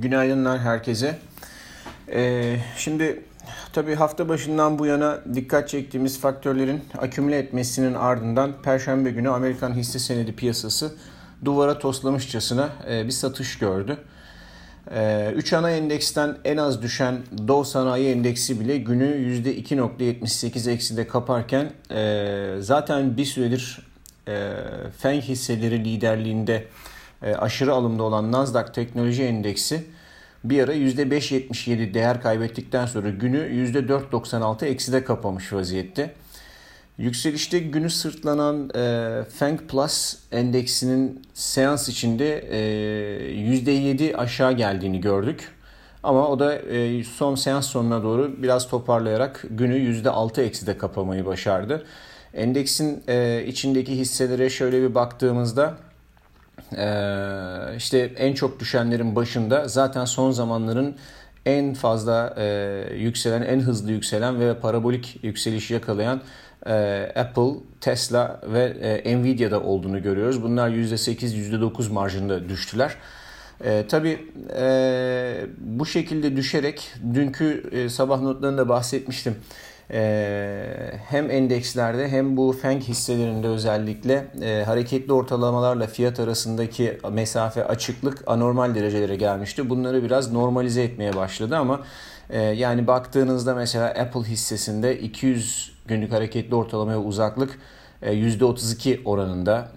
Günaydınlar herkese. Ee, şimdi tabii hafta başından bu yana dikkat çektiğimiz faktörlerin akümüle etmesinin ardından Perşembe günü Amerikan hisse senedi piyasası duvara toslamışçasına e, bir satış gördü. E, üç ana endeksten en az düşen Dow Sanayi Endeksi bile günü %2.78 ekside kaparken e, zaten bir süredir e, FENG hisseleri liderliğinde aşırı alımda olan Nasdaq Teknoloji Endeksi bir ara %5.77 değer kaybettikten sonra günü %4.96 ekside kapamış vaziyette. Yükselişte günü sırtlanan e, Feng Plus endeksinin seans içinde e, %7 aşağı geldiğini gördük. Ama o da e, son seans sonuna doğru biraz toparlayarak günü %6 ekside kapamayı başardı. Endeksin e, içindeki hisselere şöyle bir baktığımızda ee, işte en çok düşenlerin başında zaten son zamanların en fazla e, yükselen, en hızlı yükselen ve parabolik yükseliş yakalayan e, Apple, Tesla ve e, Nvidia'da olduğunu görüyoruz. Bunlar %8, %9 marjında düştüler. E, tabii e, bu şekilde düşerek dünkü e, sabah notlarında bahsetmiştim. Ee, hem endekslerde hem bu FENG hisselerinde özellikle e, hareketli ortalamalarla fiyat arasındaki mesafe açıklık anormal derecelere gelmişti. Bunları biraz normalize etmeye başladı ama e, yani baktığınızda mesela Apple hissesinde 200 günlük hareketli ortalamaya uzaklık %32 e, oranında,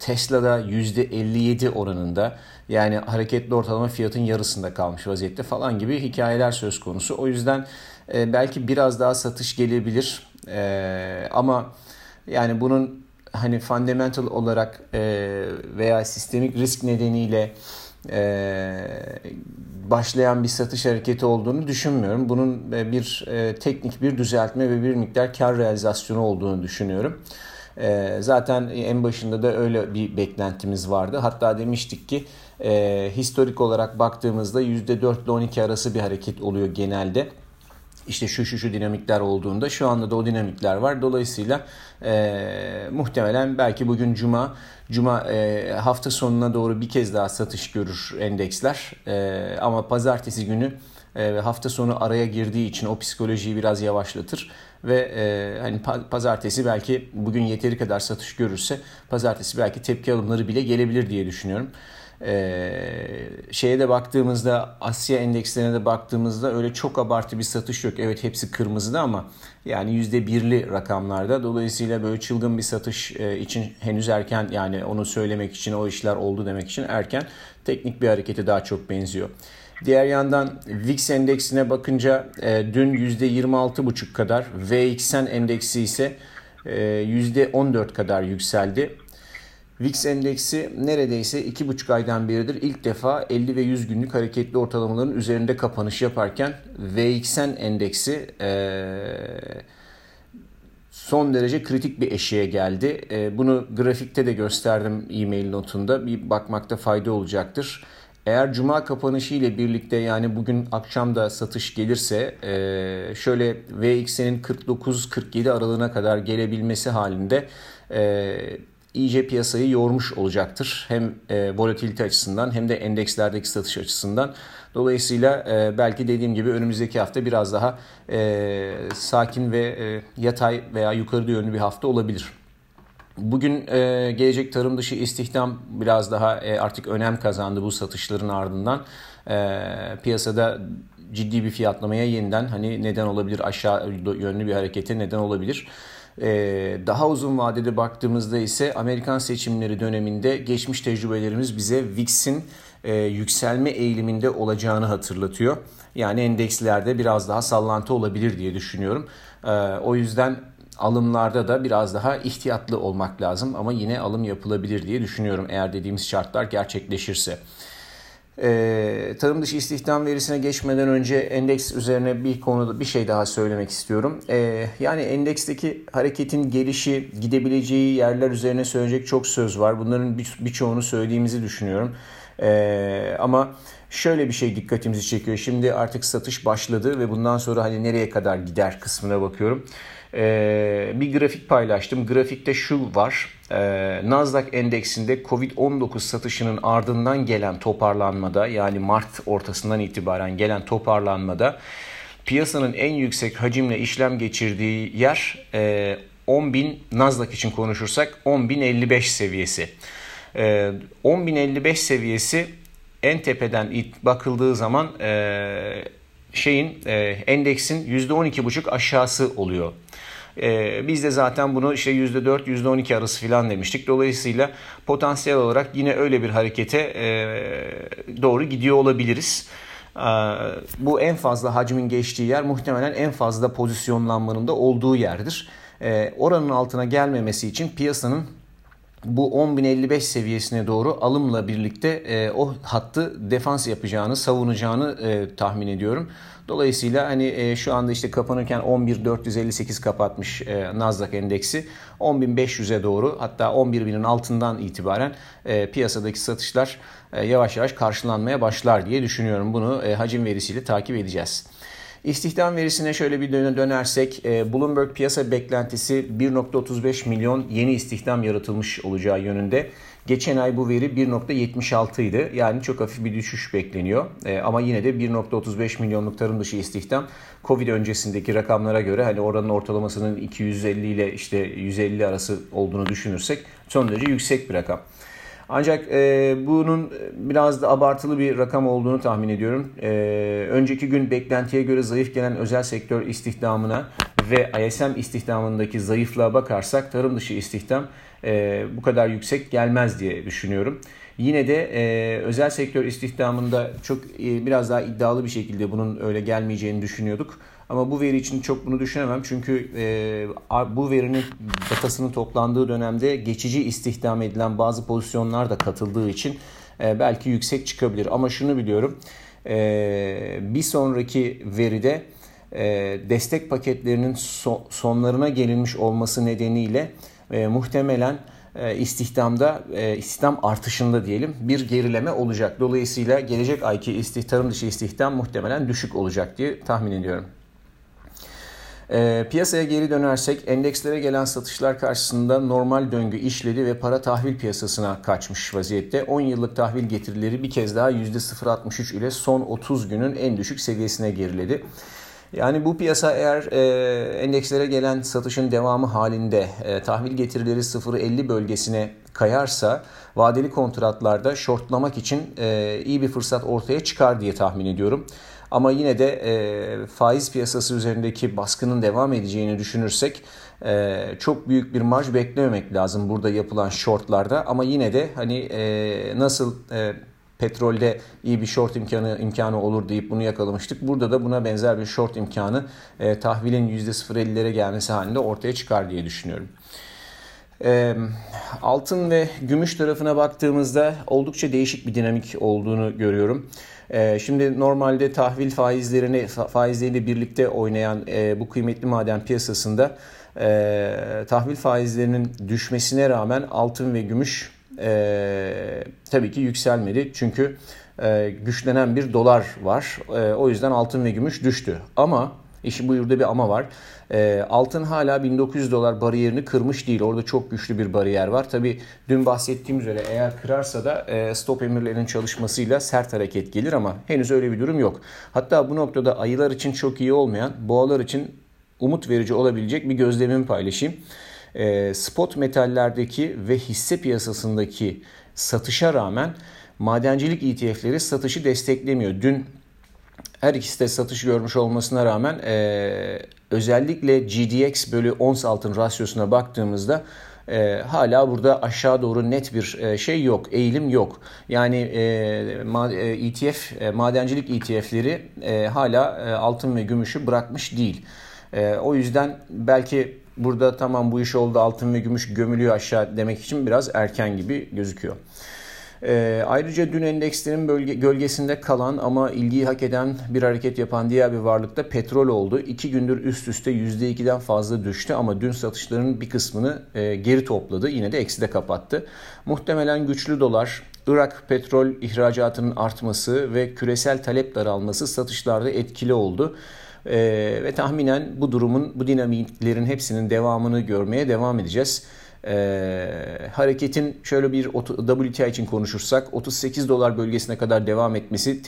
Tesla'da %57 oranında yani hareketli ortalama fiyatın yarısında kalmış vaziyette falan gibi hikayeler söz konusu. O yüzden e, belki biraz daha satış gelebilir e, ama yani bunun hani fundamental olarak e, veya sistemik risk nedeniyle e, başlayan bir satış hareketi olduğunu düşünmüyorum. Bunun e, bir e, teknik bir düzeltme ve bir miktar kar realizasyonu olduğunu düşünüyorum. E, zaten en başında da öyle bir beklentimiz vardı. Hatta demiştik ki e, historik olarak baktığımızda %4 ile 12 arası bir hareket oluyor genelde işte şu şu şu dinamikler olduğunda şu anda da o dinamikler var. Dolayısıyla e, muhtemelen belki bugün cuma cuma e, hafta sonuna doğru bir kez daha satış görür endeksler. E, ama pazartesi günü e, hafta sonu araya girdiği için o psikolojiyi biraz yavaşlatır ve e, hani pazartesi belki bugün yeteri kadar satış görürse pazartesi belki tepki alımları bile gelebilir diye düşünüyorum. Ee, şeye de baktığımızda Asya endekslerine de baktığımızda öyle çok abartı bir satış yok. Evet hepsi kırmızıda ama yani yüzde birli rakamlarda. Dolayısıyla böyle çılgın bir satış e, için henüz erken yani onu söylemek için o işler oldu demek için erken. Teknik bir harekete daha çok benziyor. Diğer yandan VIX endeksine bakınca e, dün %26,5 kadar, VXN endeksi ise e, %14 kadar yükseldi. VIX endeksi neredeyse 2,5 aydan beridir ilk defa 50 ve 100 günlük hareketli ortalamaların üzerinde kapanış yaparken VXN endeksi son derece kritik bir eşiğe geldi. bunu grafikte de gösterdim e-mail notunda. Bir bakmakta fayda olacaktır. Eğer cuma kapanışı ile birlikte yani bugün akşam da satış gelirse şöyle VX'nin 49-47 aralığına kadar gelebilmesi halinde iyice piyasayı yormuş olacaktır. Hem e, volatilite açısından hem de endekslerdeki satış açısından. Dolayısıyla e, belki dediğim gibi önümüzdeki hafta biraz daha e, sakin ve e, yatay veya yukarı yönlü bir hafta olabilir. Bugün e, gelecek tarım dışı istihdam biraz daha e, artık önem kazandı bu satışların ardından. E, piyasada ciddi bir fiyatlamaya yeniden hani neden olabilir aşağı yönlü bir harekete neden olabilir. Ee, daha uzun vadede baktığımızda ise Amerikan seçimleri döneminde geçmiş tecrübelerimiz bize VIX'in e, yükselme eğiliminde olacağını hatırlatıyor. Yani endekslerde biraz daha sallantı olabilir diye düşünüyorum. Ee, o yüzden alımlarda da biraz daha ihtiyatlı olmak lazım ama yine alım yapılabilir diye düşünüyorum eğer dediğimiz şartlar gerçekleşirse. Ee, tarım dışı istihdam verisine geçmeden önce endeks üzerine bir konuda bir şey daha söylemek istiyorum. Ee, yani endeksteki hareketin gelişi, gidebileceği yerler üzerine söyleyecek çok söz var. Bunların bir, birçoğunu söylediğimizi düşünüyorum. E, ama şöyle bir şey dikkatimizi çekiyor. Şimdi artık satış başladı ve bundan sonra hani nereye kadar gider kısmına bakıyorum. Ee, bir grafik paylaştım. Grafikte şu var. Ee, Nasdaq endeksinde Covid-19 satışının ardından gelen toparlanmada yani Mart ortasından itibaren gelen toparlanmada piyasanın en yüksek hacimle işlem geçirdiği yer e, 10.000 Nasdaq için konuşursak 10.055 seviyesi. E, 10.055 seviyesi en tepeden bakıldığı zaman e, şeyin e, endeksin %12,5 aşağısı oluyor. E, biz de zaten bunu işte %4, %12 arası falan demiştik. Dolayısıyla potansiyel olarak yine öyle bir harekete e, doğru gidiyor olabiliriz. E, bu en fazla hacmin geçtiği yer muhtemelen en fazla pozisyonlanmanın da olduğu yerdir. E, oranın altına gelmemesi için piyasanın bu 10.055 seviyesine doğru alımla birlikte e, o hattı defans yapacağını, savunacağını e, tahmin ediyorum. Dolayısıyla hani e, şu anda işte kapanırken 11.458 kapatmış e, Nasdaq endeksi. 10.500'e doğru hatta 11.000'in altından itibaren e, piyasadaki satışlar e, yavaş yavaş karşılanmaya başlar diye düşünüyorum. Bunu e, hacim verisiyle takip edeceğiz. İstihdam verisine şöyle bir dönersek e, Bloomberg piyasa beklentisi 1.35 milyon yeni istihdam yaratılmış olacağı yönünde. Geçen ay bu veri 1.76 idi. Yani çok hafif bir düşüş bekleniyor. E, ama yine de 1.35 milyonluk tarım dışı istihdam Covid öncesindeki rakamlara göre hani oranın ortalamasının 250 ile işte 150 arası olduğunu düşünürsek son derece yüksek bir rakam. Ancak e, bunun biraz da abartılı bir rakam olduğunu tahmin ediyorum. E, önceki gün beklentiye göre zayıf gelen özel sektör istihdamına ve ISM istihdamındaki zayıflığa bakarsak tarım dışı istihdam e, bu kadar yüksek gelmez diye düşünüyorum. Yine de e, özel sektör istihdamında çok e, biraz daha iddialı bir şekilde bunun öyle gelmeyeceğini düşünüyorduk. Ama bu veri için çok bunu düşünemem çünkü e, bu verinin datasının toplandığı dönemde geçici istihdam edilen bazı pozisyonlar da katıldığı için e, belki yüksek çıkabilir. Ama şunu biliyorum e, bir sonraki veride e, destek paketlerinin so, sonlarına gelinmiş olması nedeniyle e, muhtemelen e, istihdamda e, istihdam artışında diyelim bir gerileme olacak. Dolayısıyla gelecek ayki istihdam dışı istihdam muhtemelen düşük olacak diye tahmin ediyorum. E, piyasaya geri dönersek endekslere gelen satışlar karşısında normal döngü işledi ve para tahvil piyasasına kaçmış vaziyette. 10 yıllık tahvil getirileri bir kez daha %0.63 ile son 30 günün en düşük seviyesine geriledi. Yani bu piyasa eğer e, endekslere gelen satışın devamı halinde e, tahvil getirileri 0.50 bölgesine kayarsa vadeli kontratlarda shortlamak için e, iyi bir fırsat ortaya çıkar diye tahmin ediyorum. Ama yine de e, faiz piyasası üzerindeki baskının devam edeceğini düşünürsek e, çok büyük bir marj beklememek lazım burada yapılan shortlarda. Ama yine de hani e, nasıl e, petrolde iyi bir short imkanı imkanı olur deyip bunu yakalamıştık. Burada da buna benzer bir short imkanı e, tahvilin %0.50'lere gelmesi halinde ortaya çıkar diye düşünüyorum. E, altın ve gümüş tarafına baktığımızda oldukça değişik bir dinamik olduğunu görüyorum. E, şimdi normalde tahvil faizlerini faizleriyle birlikte oynayan e, bu kıymetli maden piyasasında e, tahvil faizlerinin düşmesine rağmen altın ve gümüş e, tabii ki yükselmedi. Çünkü e, güçlenen bir dolar var. O yüzden altın ve gümüş düştü. Ama işi buyurda bir ama var. E, altın hala 1900 dolar bariyerini kırmış değil. Orada çok güçlü bir bariyer var. Tabi dün bahsettiğim üzere eğer kırarsa da e, stop emirlerinin çalışmasıyla sert hareket gelir ama henüz öyle bir durum yok. Hatta bu noktada ayılar için çok iyi olmayan, boğalar için umut verici olabilecek bir gözlemimi paylaşayım e, spot metallerdeki ve hisse piyasasındaki satışa rağmen madencilik ETF'leri satışı desteklemiyor. Dün her ikisi de satış görmüş olmasına rağmen e, özellikle GDX bölü ons altın rasyosuna baktığımızda e, hala burada aşağı doğru net bir e, şey yok, eğilim yok. Yani e, ma, e, ETF, e, madencilik ETF'leri e, hala e, altın ve gümüşü bırakmış değil. E, o yüzden belki burada tamam bu iş oldu altın ve gümüş gömülüyor aşağı demek için biraz erken gibi gözüküyor. E, ayrıca dün endekslerin bölge, gölgesinde kalan ama ilgiyi hak eden bir hareket yapan diğer bir varlık da petrol oldu. İki gündür üst üste %2'den fazla düştü ama dün satışların bir kısmını e, geri topladı. Yine de ekside kapattı. Muhtemelen güçlü dolar, Irak petrol ihracatının artması ve küresel talep daralması satışlarda etkili oldu. Ee, ve tahminen bu durumun, bu dinamiklerin hepsinin devamını görmeye devam edeceğiz. Ee, hareketin şöyle bir WTI için konuşursak 38 dolar bölgesine kadar devam etmesi